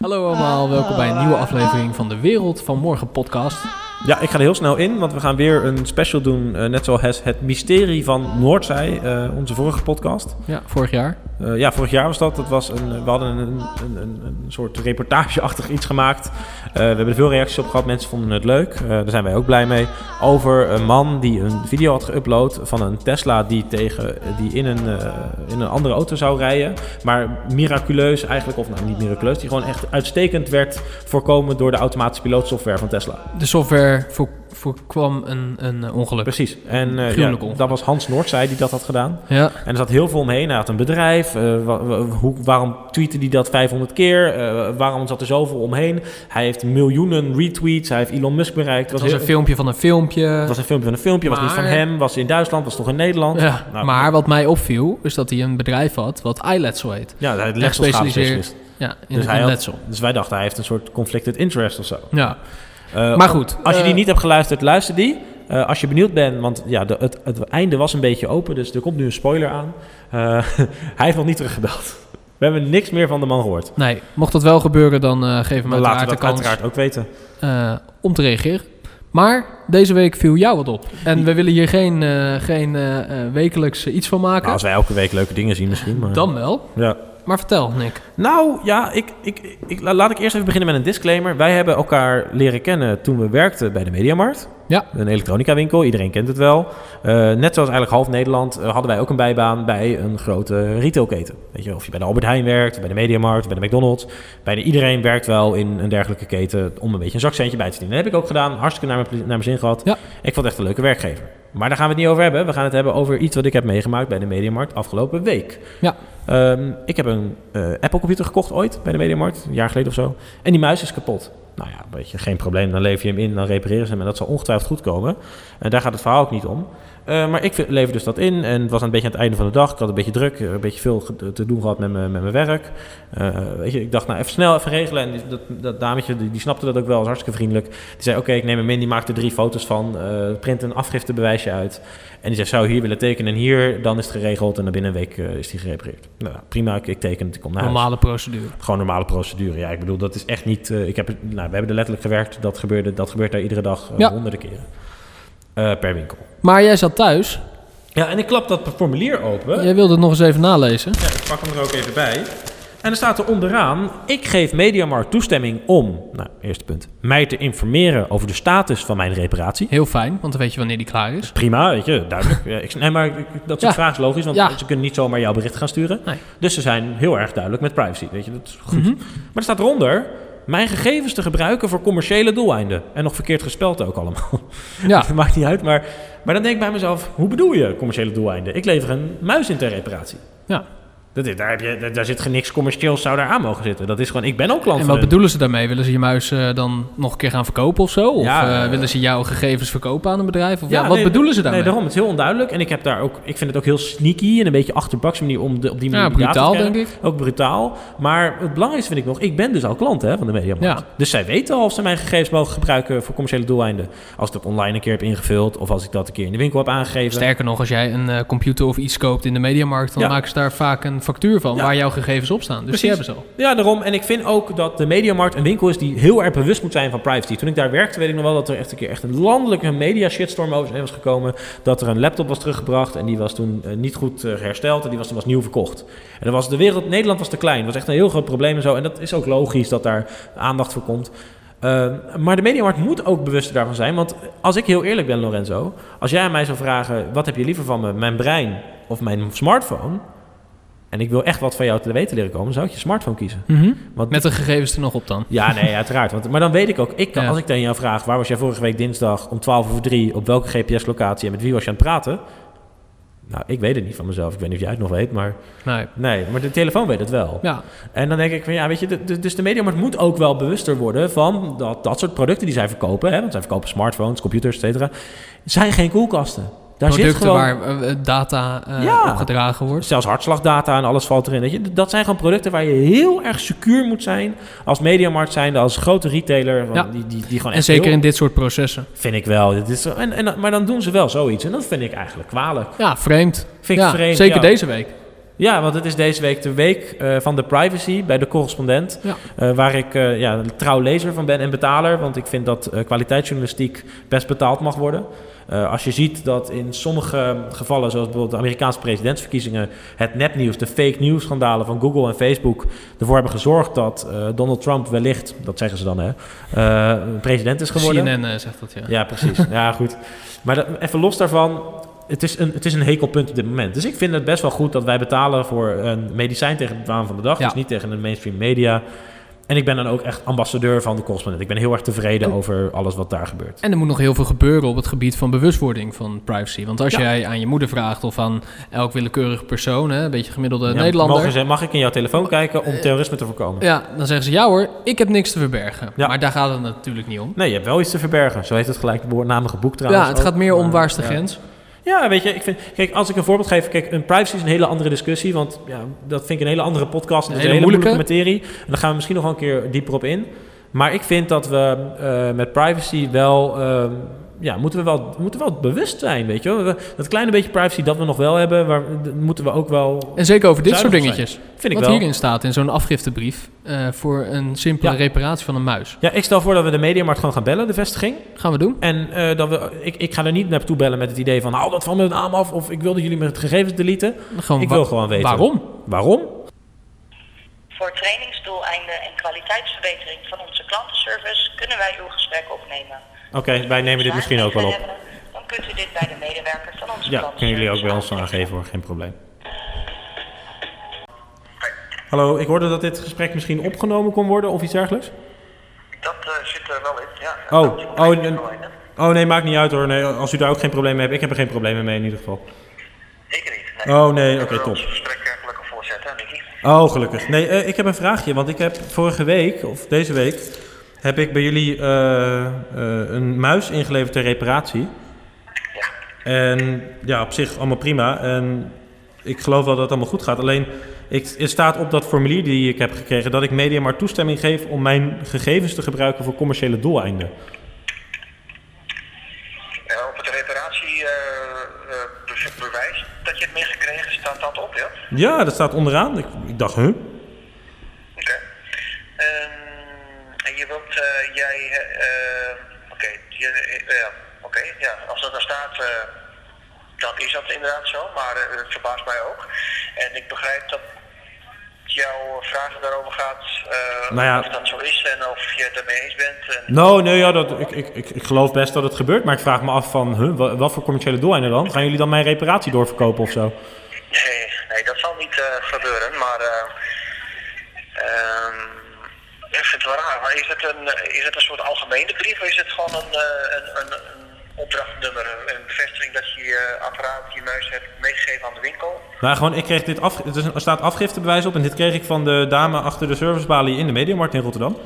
Hallo allemaal, welkom bij een nieuwe aflevering van de Wereld van Morgen podcast. Ja, ik ga er heel snel in, want we gaan weer een special doen. eh, net zoals het mysterie van Noordzij, eh, onze vorige podcast. Ja, vorig jaar. Eh, ja, vorig jaar was dat. dat was een, we hadden een, een, een, soort reportageachtig iets gemaakt. Eh, we hebben er veel reacties op gehad. Mensen vonden het leuk. Eh, daar zijn wij ook blij mee. Over een man die een video had geüpload van een Tesla die, tegen, die in, een, in een andere auto zou rijden. Maar miraculeus eigenlijk, of nou niet miraculeus, die gewoon echt uitstekend werd voorkomen door de automatische pilootsoftware van Tesla. De software voor, voorkwam een, een eh, ongeluk. Precies. En ja, ongeluk. dat was Hans Noordzij die dat had gedaan. Ja, En er zat heel veel omheen. Hij had een bedrijf. eh, wa- wa- hoe, waarom tweette hij dat 500 keer? Waarom zat er zoveel omheen? Hij heeft miljoenen retweets. Hij heeft Elon Musk bereikt. het was heel- een filmpje van een filmpje. het was een filmpje van een filmpje. was niet van hem. Was in Duitsland. Was toch in Nederland? ja, Nou, maar wat mij opviel, is dat hij een bedrijf had wat iLetsel heet. Ja, hij Echt is gespecialiseerd Ja, in, Dus, in hij had- letsel. dus wij dachten hij heeft een soort conflicted interest of zo. Ja, Eh, maar goed. Als je die eh, niet hebt geluisterd, luister die. Eh, als je benieuwd bent, want ja, de, het, het einde was een beetje open, dus er komt nu een spoiler aan. Eh, hij heeft nog niet teruggebeld. We hebben niks meer van de man gehoord. Nee, mocht dat wel gebeuren, dan eh geef hem Maar laten uiteraard we de kans uiteraard ook weten. eh, om te reageren. Maar deze week viel jou wat op. En we willen hier geen, eh, geen wekelijks iets van maken. Nou, als wij elke week leuke dingen zien misschien. Maar... Dan wel. Ja. Maar vertel, Nick. Nou, ja, ik, ik, ik, la- laat ik eerst even beginnen met een disclaimer. Wij hebben elkaar leren kennen toen we werkten bij de Mediamarkt. Ja. Een elektronica winkel, iedereen kent het wel. Eh, net zoals eigenlijk half Nederland eh, hadden wij ook een bijbaan bij een grote retailketen. Weet je, of je bij de Albert Heijn werkt, bij de Mediamarkt, bij de McDonald's. Bijna iedereen werkt wel in een dergelijke keten om een beetje een zakcentje bij te verdienen. Dat heb ik ook gedaan, hartstikke naar mijn, naar mijn zin gehad. Ja. Ik vond het echt een leuke werkgever. Maar daar gaan we het niet over hebben. We gaan het hebben over iets wat ik heb meegemaakt bij de Mediamarkt afgelopen week. Ja. Ehm, ik heb een eh, Apple computer gekocht ooit bij de Mediamarkt, een jaar geleden of zo. En die muis is kapot. Nou ja, weet je, geen probleem. Dan lever je hem in, dan repareren ze hem en dat zal ongetwijfeld goed komen. En daar gaat het verhaal ook niet om. Eh, maar ik lever dus dat in en het was een beetje aan het einde van de dag. Ik had een beetje druk, eh, een beetje veel te doen gehad met mijn, met mijn werk. Eh, weet je, ik dacht, nou even snel even regelen. En dat, dat dametje, die, die snapte dat ook wel, was hartstikke vriendelijk. Die zei, oké, ik neem hem in, die maakte drie foto's van. print een afgiftebewijsje uit. En die zei, zou je hier willen tekenen en hier, dan is het geregeld. En dan binnen een week is die gerepareerd. Nou, prima, ik, ik teken het, ik kom naar huis. Normale procedure. Gewoon normale procedure. Ja, ik bedoel, dat is echt niet. ik heb, nou, we hebben er letterlijk gewerkt. Dat gebeurde, dat gebeurt daar iedere dag Ja. honderden keren. Eh, per winkel. Maar jij zat thuis. Ja, en ik klap dat formulier open. Jij wilde het nog eens even nalezen. Ja, ik pak hem er ook even bij. En er staat er onderaan: Ik geef Mediamarkt toestemming om, nou, eerste punt, mij te informeren over de status van mijn reparatie. Heel fijn, want dan weet je wanneer die klaar is. Prima, weet je, duidelijk. Ja, ik, nee, maar ik- dat soort Ja. vragen is logisch, want Ja. ze kunnen niet zomaar jouw bericht gaan sturen. Nee. Dus ze zijn heel erg duidelijk met privacy, weet je, dat is goed. Mhm. Maar er staat eronder, mijn gegevens te gebruiken voor commerciële doeleinden. En nog verkeerd gespeld ook allemaal. Ja, Dat maakt niet uit, maar, maar dan denk ik bij mezelf, hoe bedoel je commerciële doeleinden? Ik lever een muis in ter reparatie. ja. Dat is, daar, heb je, daar, zit geen niks commercieels zou daar aan mogen zitten. Dat is gewoon, ik ben ook klant En wat bedoelen ze daarmee? Willen ze je muis eh, dan nog een keer gaan verkopen of zo? Of Ja, eh, eh, willen ze jouw gegevens verkopen aan een bedrijf? Of ja, wat nee, bedoelen ze daarmee? Nee, daarom. Het is heel onduidelijk. En ik, heb daar ook, ik vind het ook heel sneaky en een beetje achterbaks manier om de, op die manier ja, brutaal te denk ik. Ook brutaal. Maar het belangrijkste vind ik nog, ik ben dus al klant hè, van de Mediamarkt. Ja. Dus zij weten al of ze mijn gegevens mogen gebruiken voor commerciële doeleinden. Als ik dat online een keer heb ingevuld of als ik dat een keer in de winkel heb aangegeven. Sterker nog, als jij een computer of iets koopt in de mediamarkt, dan maken ze daar vaak een factuur van Ja. waar jouw gegevens op staan. Dus Precies. die hebben ze al. Ja, daarom. En ik vind ook dat de Mediamarkt een winkel is die heel erg bewust moet zijn van privacy. Toen ik daar werkte, weet ik nog wel dat er echt een keer echt een landelijke media shitstorm over was gekomen. Dat er een laptop was teruggebracht en die was toen eh, niet goed eh, hersteld en die was toen was nieuw verkocht. En dan was de wereld, Nederland was te klein. Dat was echt een heel groot probleem en zo. En dat is ook logisch dat daar aandacht voor komt. Eh, maar de Mediamarkt moet ook bewust daarvan zijn. Want als ik heel eerlijk ben, Lorenzo. Als jij aan mij zou vragen, wat heb je liever van me? Mijn brein of mijn smartphone? En ik wil echt wat van jou te weten leren komen, dan zou ik je smartphone kiezen. Want Met de gegevens er nog op dan. ja, nee, uiteraard. Want, maar dan weet ik ook, ik kan, Ja. als ik tegen jou vraag... waar was jij vorige week dinsdag om 12 over 3... op welke GPS-locatie en met wie was je aan het praten... Nou, ik weet het niet van mezelf. Ik weet niet of jij het nog weet, maar... Nee. Nee, maar de telefoon weet het wel. Ja, En dan denk ik van, ja, weet je... de- de- dus de mediamarkt moet ook wel bewuster worden... van dat, dat soort producten die zij verkopen... Hè, want zij verkopen smartphones, computers, et cetera... zijn geen koelkasten. Daar zit producten gewoon... waar eh, data eh, Ja. opgedragen wordt. Zelfs hartslagdata en alles valt erin. Weet je? Dat zijn gewoon producten waar je heel erg secuur moet zijn. Als mediamarkt zijnde, als grote retailer. Ja. Die, die, die gewoon En zeker heel- in dit soort processen. Vind ik wel. Dit is, en, en, maar dan doen ze wel zoiets. En dat vind ik eigenlijk kwalijk. Ja, vreemd. Vind ik ja, vreemd. zeker deze week. Ja, want het is deze week de week eh, van de privacy bij de correspondent. Ja. Eh, waar ik eh, ja, een trouw lezer van ben en betaler. Want ik vind dat kwaliteitsjournalistiek best betaald mag worden. Als je ziet dat in sommige gevallen, zoals bijvoorbeeld de Amerikaanse presidentsverkiezingen, het nepnieuws, de fake news schandalen van Google en Facebook ervoor hebben gezorgd dat Donald Trump wellicht, dat zeggen ze dan hè, president is geworden. CNN zegt dat, ja. Ja, precies. ja, goed. Maar dat- even los daarvan. Het is, een, het is een hekelpunt op dit moment. Dus ik vind het best wel goed dat wij betalen voor een medicijn tegen het waan van de dag. Ja. Dus niet tegen de mainstream media. En ik ben dan ook echt ambassadeur van de correspondent. Ik ben heel erg tevreden En- over alles wat daar gebeurt. En er moet nog heel veel gebeuren op het gebied van bewustwording van privacy. Want als Ja. jij aan je moeder vraagt of aan elk willekeurig persoon, hè, een beetje gemiddelde Ja, Nederlander. ze- mag ik in jouw telefoon kijken om Eh, terrorisme te voorkomen? Ja, dan zeggen ze ja hoor, ik heb niks te verbergen. Ja. Maar daar gaat het natuurlijk niet om. Nee, je hebt wel iets te verbergen. Zo heet het gelijk het bewoordnamige boek trouwens. ja, het ook. gaat meer om waar is de ja. grens. Ja, weet je, ik vind, kijk, als ik een voorbeeld geef, kijk, een privacy is een hele andere discussie, want ja, dat vind ik een hele andere podcast, en Een dat is hele een hele moeilijke moeilijke. materie. En daar gaan we misschien nog wel een keer dieper op in. Maar ik vind dat we eh, met privacy wel, ehm, ja, moeten we wel, moeten wel bewust zijn, weet je wel. We- Dat kleine beetje privacy dat we nog wel hebben, waar, moeten we ook wel, En zeker over dit soort dingetjes. vind ik Wat wel. hierin staat in zo'n afgiftebrief eh, voor een simpele Ja. reparatie van een muis. Ja, ik stel voor dat we de Mediamarkt gewoon gaan bellen, de vestiging. Gaan we doen? En eh, dat we, ik, ik ga er niet naartoe bellen met het idee van, haal dat van mijn naam af, of ik wil dat jullie mijn gegevens deleten. Gewoon Ik wil gewoon weten. Waarom? Waarom? Voor trainingsdoeleinden en kwaliteitsverbetering van onze klantenservice kunnen wij uw gesprek opnemen. Oké, wij nemen dit misschien ook wel op. Hebben, Dan kunt u dit bij de medewerker van onze Ja, kunnen jullie ook bij ons aangeven hoor, geen probleem. Hallo, ik hoorde dat dit gesprek misschien opgenomen kon worden of iets dergelijks. Dat eh, zit er wel in, ja. Oh, oh? Oh nee, maakt niet uit hoor. Nee, als u daar ook geen probleem mee hebt, ik heb er geen problemen mee in ieder geval. Ik niet. Nee. Oh nee, oké, We top. ons gesprek eh, gelukkig voortzetten, Nicky. Oh, gelukkig. Nee, eh, ik heb een vraagje, want ik heb vorige week, of deze week, heb ik bij jullie eh, eh, een muis ingeleverd ter reparatie. Ja. En ja, op zich allemaal prima. En ik geloof wel dat het allemaal goed gaat. Alleen, ik, er staat op dat formulier die ik heb gekregen dat ik media maar toestemming geef om mijn gegevens te gebruiken voor commerciële doeleinden. Eh, op het reparatiebewijs dat je het meegekregen, staat dat op, ja? Ja, dat staat onderaan. Ik, ik dacht, huh? Oké. Ehm, en je wilt, eh, jij, eh, eh, oké, je, eh, ja, oké, ja, als dat er staat, eh, dan is dat inderdaad zo, maar eh, het verbaast mij ook. En ik begrijp dat jouw vraag daarover gaat, eh, Nou ja. of dat zo is en of je het ermee eens bent. En, Nou, nee, ja, dat, ik, ik, ik, ik geloof best dat het gebeurt. Maar ik vraag me af van, huh, wat, wat voor commerciële doeleinden dan? Gaan jullie dan mijn reparatie doorverkopen of zo? Nee, nee, dat zal niet gebeuren, maar eh, ehm, ik vind het wel raar. Maar is het een, eh, is het een soort algemene brief of is het gewoon een, eh, een, een, een opdrachtnummer, een bevestiging dat je je apparaat, je muis hebt meegegeven aan de winkel? Nou, gewoon, ik kreeg dit af, het is een, er staat afgiftebewijs op en dit kreeg ik van de dame achter de servicebalie in de Mediamarkt in Rotterdam.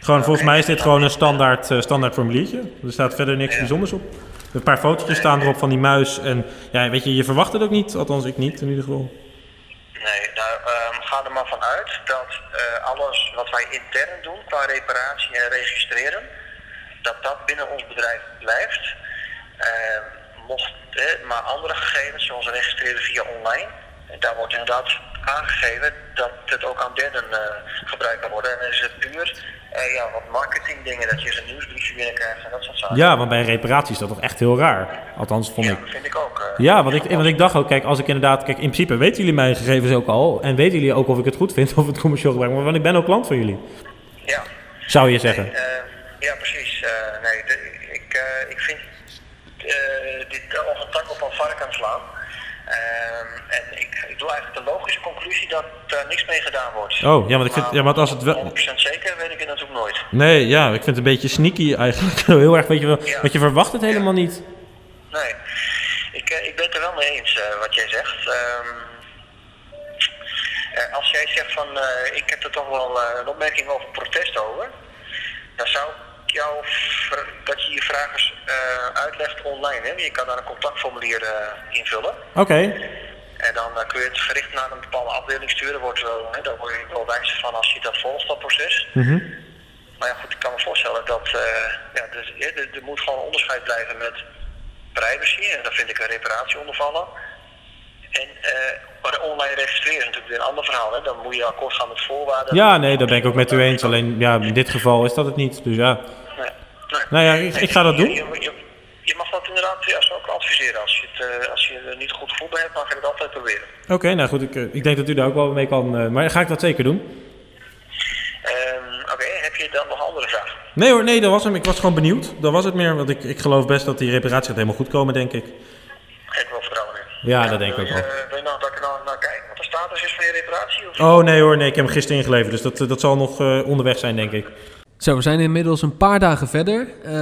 Gewoon, volgens mij is dit gewoon een standaard, eh, standaard formuliertje. Er staat verder niks bijzonders op. Een paar fotootjes staan erop van die muis en ja, weet je, je verwacht het ook niet. Althans, ik niet in ieder geval. Nee, nou ga er maar van uit dat eh, alles wat wij intern doen qua reparatie en registreren, dat dat binnen ons bedrijf blijft. Ehm, mocht eh, maar andere gegevens, zoals registreren via online, en daar wordt inderdaad aangegeven dat het ook aan derden eh, gebruikt kan worden. En dan is het puur eh, ja, wat marketing dingen, dat je eens een nieuwsbriefje binnenkrijgt en dat soort zaken. Ja, want bij een reparatie is dat toch echt heel raar. Althans, vond Ja, ik. vind ik ook. eh. Ja, want ik, want ik dacht ook, kijk, als ik inderdaad, kijk, in principe weten jullie mijn gegevens ook al. En weten jullie ook of ik het goed vind of het commercieel gebruik. Maar want ik ben ook klant van jullie, ja. zou je zeggen. Ja, precies. Nee, de- ik, ik vind dit als een tak op een varken doe eigenlijk de logische conclusie dat er niks mee gedaan wordt. Oh, ja, want ik vind, ja, want als het wel... 100% zeker weet ik het natuurlijk nooit. Nee, ja, ik vind het een beetje sneaky eigenlijk. Heel erg, weet je wel. Ja. Want je verwacht het helemaal niet. Nee, ik, eh, ik ben het er wel mee eens eh, wat jij zegt. Ehm, eh, als jij zegt van ik heb er toch wel een opmerking over protest over, dan zou ik jou dat je je vragen uitlegt online. Hè? Je kan daar een contactformulier invullen. Oké. En dan eh, kun je het gericht naar een bepaalde afdeling sturen. Wordt wel, hè, daar word je wel wijs van als je dat volgt, dat proces. Mhm. Maar ja, goed, ik kan me voorstellen dat eh, ja, dus, er, er moet gewoon onderscheid blijven met privacy. En daar vind ik een reparatie onder vallen. En uh, online registreren is natuurlijk weer een ander verhaal. Hè? Dan moet je akkoord gaan met voorwaarden. Ja, nee, daar ben ik ook met u eens. Alleen ja, in dit geval is dat het niet. Dus ja. Nee. nee. Nou ja, ik, ik ga dat doen. Je, mag dat inderdaad ja, ook adviseren. Als je, het, uh, als je er niet goed gevoel bij hebt, mag je het altijd proberen. Oké, okay, nou goed. Ik, ik denk dat u daar ook wel mee kan. Uh, maar ga ik dat zeker doen. Um, Oké, okay, heb je dan nog andere vragen? Nee hoor, nee, dat was hem. Ik was gewoon benieuwd. Dat was het meer. Want ik, ik geloof best dat die reparatie gaat helemaal goed komen, denk ik. Heb ik wel vertrouwen in. Ja, dat denk ik ook wel. Wil je nou dat ik nou naar kijk wat de status is van je reparatie? Of? Oh nee hoor, nee, ik heb hem gisteren ingeleverd. Dus dat, dat zal nog onderweg zijn, denk ik. Zo, we zijn inmiddels een paar dagen verder. Uh,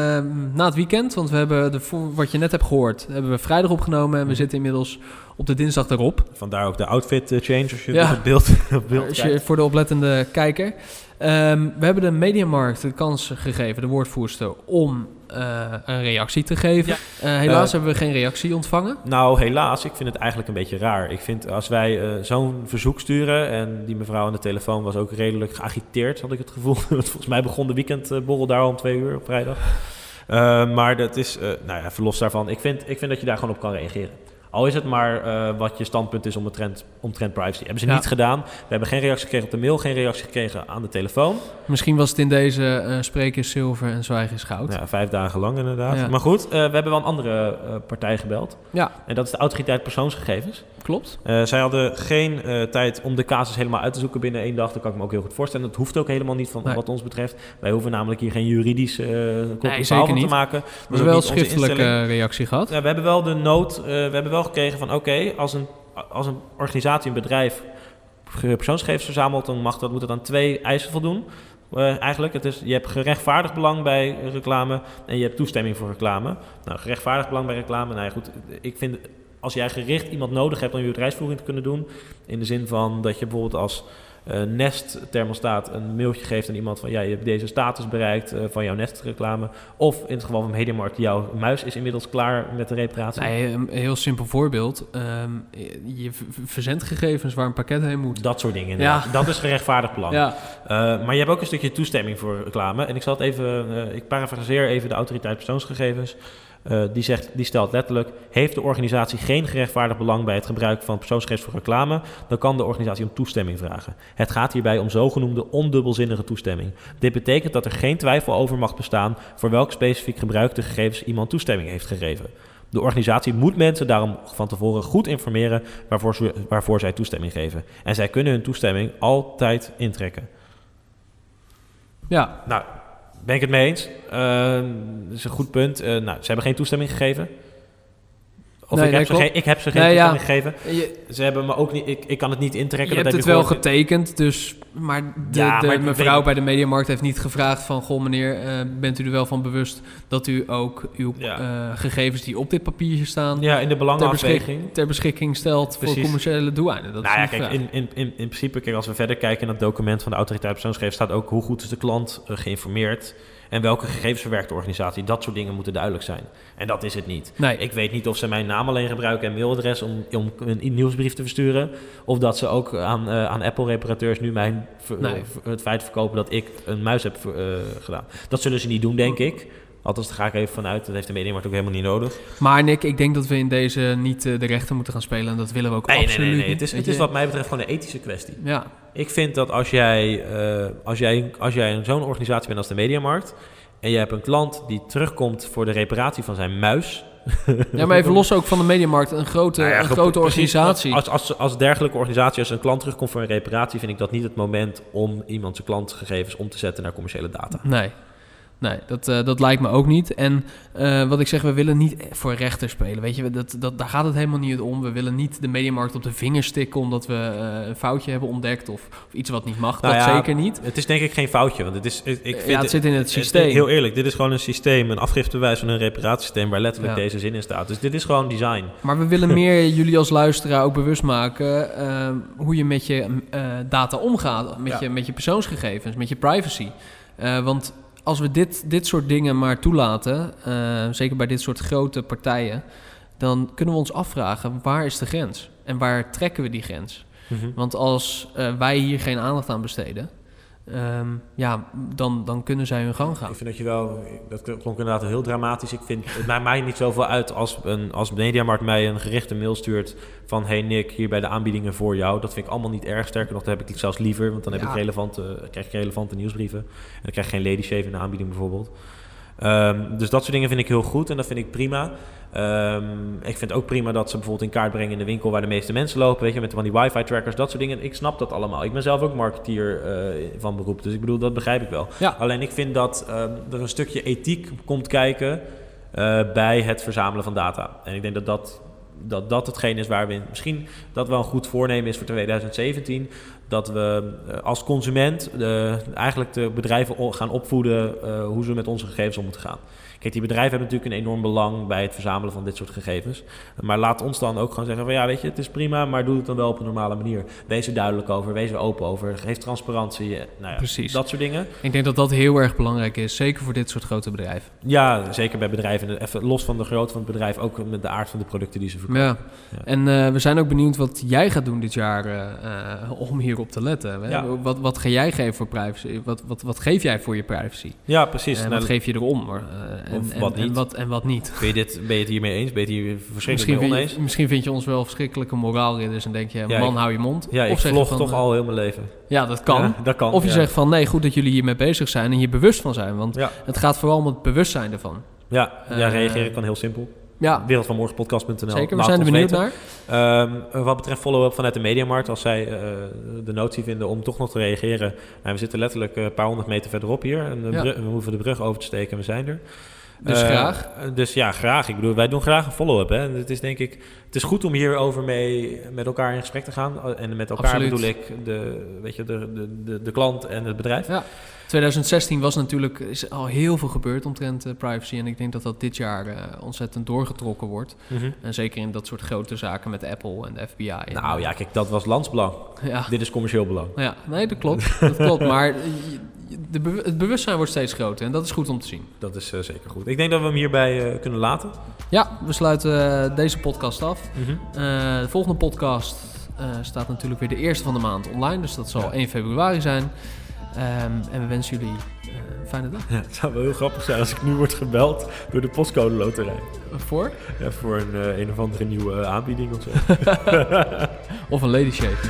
na het weekend, want we hebben de, wat je net hebt gehoord, hebben we vrijdag opgenomen. En we zitten inmiddels op de dinsdag erop. Vandaar ook de outfit uh, change als je ja. het beeld, op beeld als je, Voor de oplettende kijker. Um, we hebben de Mediamarkt de kans gegeven, de woordvoerster, om uh, een reactie te geven. Ja. Uh, helaas uh, hebben we geen reactie ontvangen. Nou, helaas. Ik vind het eigenlijk een beetje raar. Ik vind als wij zo'n verzoek sturen... en die mevrouw aan de telefoon was ook redelijk geagiteerd, had ik het gevoel. Volgens mij begon de weekendborrel daar om twee uur op vrijdag. maar dat is, nou ja, verlos daarvan. Ik vind, ik vind dat je daar gewoon op kan reageren. Al is het maar uh, wat je standpunt is om trend, omtrent privacy. Hebben ze ja. niet gedaan. We hebben geen reactie gekregen op de mail, geen reactie gekregen aan de telefoon. Misschien was het in deze uh, spreken zilver en zwijgen is goud. Ja, vijf dagen lang inderdaad. Ja. Maar goed, uh, we hebben wel een andere partij gebeld. Ja. En dat is de autoriteit persoonsgegevens. Klopt. zij hadden geen tijd om de casus helemaal uit te zoeken binnen één dag. Dat kan ik me ook heel goed voorstellen. Dat hoeft ook helemaal niet van nee. wat ons betreft. Wij hoeven namelijk hier geen juridisch uh, nee, van te maken. We hebben wel een schriftelijke reactie gehad. Ja, we hebben wel de nood, we hebben wel gekregen van oké, okay, als, een, als een organisatie, een bedrijf persoonsgegevens verzamelt, dan mag dat, moet dat aan twee eisen voldoen. Uh, eigenlijk, het is, je hebt gerechtvaardigd belang bij reclame en je hebt toestemming voor reclame. Nou, gerechtvaardigd belang bij reclame, nou ja, goed, ik vind als jij gericht iemand nodig hebt om je bedrijfsvoering te kunnen doen, in de zin van dat je bijvoorbeeld als uh, Nest thermostaat een mailtje geeft aan iemand van ja, je hebt deze status bereikt uh, van jouw Nest reclame. Of in het geval van Mediamarkt, jouw muis is inmiddels klaar met de reparatie. Nee, een heel simpel voorbeeld. Um, je verzendgegevens waar een pakket heen moet. Dat soort dingen. Ja. Dat is gerechtvaardigd belang. Ja. Uh, maar je hebt ook een stukje toestemming voor reclame. En ik zal het even, ik parafraseer even de autoriteit persoonsgegevens. Uh, die, zegt, die stelt letterlijk: Heeft de organisatie geen gerechtvaardigd belang bij het gebruik van persoonsgegevens voor reclame, dan kan de organisatie om toestemming vragen. Het gaat hierbij om zogenoemde ondubbelzinnige toestemming. Dit betekent dat er geen twijfel over mag bestaan voor welk specifiek gebruik de gegevens iemand toestemming heeft gegeven. De organisatie moet mensen daarom van tevoren goed informeren waarvoor, ze, waarvoor zij toestemming geven. En zij kunnen hun toestemming altijd intrekken. Ja. Nou, ben ik het mee eens. Uh, dat is een goed punt. Uh, nou, ze hebben geen toestemming gegeven. Of nee, ik, heb ze geen, ik heb ze geen nee, ja. gegeven. Je, ze hebben me ook niet, ik, ik kan het niet intrekken. Je dat hebt heb het wel getekend, dus, maar de, Ja, de maar ik mevrouw weet- bij de Mediamarkt heeft niet gevraagd van... Goh meneer, eh, bent u er wel van bewust dat u ook uw Ja. eh, gegevens die op dit papiertje staan... Ja, in de ter, belangenafweging. beschik- ter beschikking stelt voor commerciële doeleinden? Dat nou ja, is kijk, in, in, in, in principe, kijk, als we verder kijken naar het document van de autoriteit persoonsgegevens, staat ook hoe goed is de klant eh, geïnformeerd en welke gegevens verwerkt de organisatie. Dat soort dingen moeten duidelijk zijn. En dat is het niet. Nee. Ik weet niet of ze mijn naam alleen gebruiken en mailadres om, om een nieuwsbrief te versturen. Of dat ze ook aan, eh, aan Apple-reparateurs nu mijn Nee. het feit verkopen dat ik een muis heb eh, gedaan. Dat zullen ze niet doen, denk ik. Althans, daar ga ik even vanuit. Dat heeft de Mediamarkt ook helemaal niet nodig. Maar Nick, ik denk dat we in deze niet eh, de rechter moeten gaan spelen. En dat willen we ook Nee, nee, absoluut nee. nee. niet. Het is, het is wat mij betreft gewoon een ethische kwestie. Ja, Ik vind dat als jij, eh, als jij, als jij zo'n organisatie bent als de Mediamarkt... en je hebt een klant die terugkomt voor de reparatie van zijn muis... ja, maar even los ook van de Mediamarkt. Een grote, Nou ja, een grote organisatie. Als, als, als dergelijke organisatie, als een klant terugkomt voor een reparatie... vind ik dat niet het moment om iemand zijn klantgegevens om te zetten naar commerciële data. Nee, nee dat, eh, dat lijkt me ook niet. En eh, wat ik zeg, we willen niet voor rechter spelen. Weet je, dat, dat, daar gaat het helemaal niet om. We willen niet de mediamarkt op de vinger stikken omdat we eh, een foutje hebben ontdekt of, of iets wat niet mag. Nou dat ja, zeker niet. Het is denk ik geen foutje, want het is... Ik, vind ja, het zit in het systeem. Heel eerlijk, dit is gewoon een systeem, een afgiftebewijs van een reparatiesysteem... waar letterlijk Ja. deze zin in staat. Dus dit is gewoon design. Maar we willen meer jullie als luisteraar ook bewust maken hoe je met je data omgaat. Met, je, met je persoonsgegevens, met je privacy. Want als we dit, dit soort dingen maar toelaten, eh, zeker bij dit soort grote partijen, dan kunnen we ons afvragen waar is de grens? En waar trekken we die grens? Want als eh, wij hier geen aandacht aan besteden, ehm, ja, dan, dan kunnen zij hun gang gaan. Ik vind dat je wel, dat klonk inderdaad heel dramatisch. Ik vind, het maakt mij niet zoveel uit als, een, als Mediamarkt mij een gerichte mail stuurt van... hey Nick, hier bij de aanbiedingen voor jou. Dat vind ik allemaal niet erg. Sterker nog, dat heb ik zelfs liever, want dan heb Ja. ik relevante, krijg ik relevante nieuwsbrieven. En dan krijg je geen lady shave in de aanbieding bijvoorbeeld. Ehm, dus dat soort dingen vind ik heel goed en dat vind ik prima. Ehm, ik vind ook prima dat ze bijvoorbeeld in kaart brengen in de winkel waar de meeste mensen lopen, weet je, met van die wifi trackers, dat soort dingen. Ik snap dat allemaal. Ik ben zelf ook marketeer eh, van beroep, dus ik bedoel, dat begrijp ik wel. Ja. Alleen ik vind dat ehm, er een stukje ethiek komt kijken eh, bij het verzamelen van data. En ik denk dat dat, dat, dat hetgeen is waar we in, misschien dat wel een goed voornemen is voor 2017. Dat we eh, als consument eh, eigenlijk de bedrijven gaan opvoeden eh, hoe ze met onze gegevens om moeten gaan. Kijk, die bedrijven hebben natuurlijk een enorm belang bij het verzamelen van dit soort gegevens. Maar laat ons dan ook gewoon zeggen van ja, weet je, het is prima, maar doe het dan wel op een normale manier. Wees er duidelijk over, wees er open over, geef transparantie. Nou ja, Precies. Dat soort dingen. Ik denk dat dat heel erg belangrijk is, zeker voor dit soort grote bedrijven. Ja, zeker bij bedrijven. Even los van de grootte van het bedrijf, ook met de aard van de producten die ze verkopen. Ja. Ja. En we zijn ook benieuwd wat jij gaat doen dit jaar eh, eh, hierop te letten. Hè? Ja. Wat, wat ga jij geven voor privacy? Wat, wat, wat geef jij voor je privacy? Ja, precies. en Nou, wat geef je erom? Maar, eh, en, Of en- wat en niet. wat, en wat niet? ben, je dit, ben je het hiermee eens? Ben je het hier verschrikkelijk Misschien oneens? je, misschien vind je ons wel verschrikkelijke moraalridders en denk je, Ja, man, ik- hou je mond. Ja, ik zeg je vlog van, toch eh, al heel mijn leven. Ja, dat kan. Ja, dat kan. Of je zegt van, nee, goed dat jullie hiermee bezig zijn en hier bewust van zijn. Want het gaat vooral om het bewustzijn ervan. ja, ja Eh, reageren kan heel simpel. Ja, Wereldvanmorgenpodcast.nl. zeker. We zijn er benieuwd weten. naar. Ehm, wat betreft follow-up vanuit de Mediamarkt, als zij eh, de notie vinden om toch nog te reageren. Nou, we zitten letterlijk eh, een paar honderd meter verderop hier. En Ja. we hoeven de brug over te steken en we zijn er. Dus Eh, graag. Dus ja, graag. Ik bedoel, wij doen graag een follow-up. En het is denk ik, het is goed om hierover mee met elkaar in gesprek te gaan. En met elkaar Absoluut. bedoel ik de, weet je, de, de, de, de klant en het bedrijf. Ja. 2016 was natuurlijk is al heel veel gebeurd omtrent eh, privacy. En ik denk dat dat dit jaar eh, ontzettend doorgetrokken wordt. Mhm. En zeker in dat soort grote zaken met Apple en de FBI. En, Nou ja, kijk, dat was landsbelang. ja. Dit is commercieel belang. Ja, nee, dat klopt. Dat klopt. Maar de be- het bewustzijn wordt steeds groter en dat is goed om te zien. Dat is eh, zeker goed. Ik denk dat we hem hierbij eh, kunnen laten. Ja, we sluiten eh, deze podcast af. Mhm. Eh, de volgende podcast eh, staat natuurlijk weer de eerste van de maand online. Dus dat zal Ja. 1 februari zijn. Ehm, en we wensen jullie eh, een fijne dag. Ja, het zou wel heel grappig zijn als ik nu word gebeld door de postcode loterij. Voor? Ja, voor een, eh, een of andere nieuwe eh, aanbieding of zo. Of een lady shave.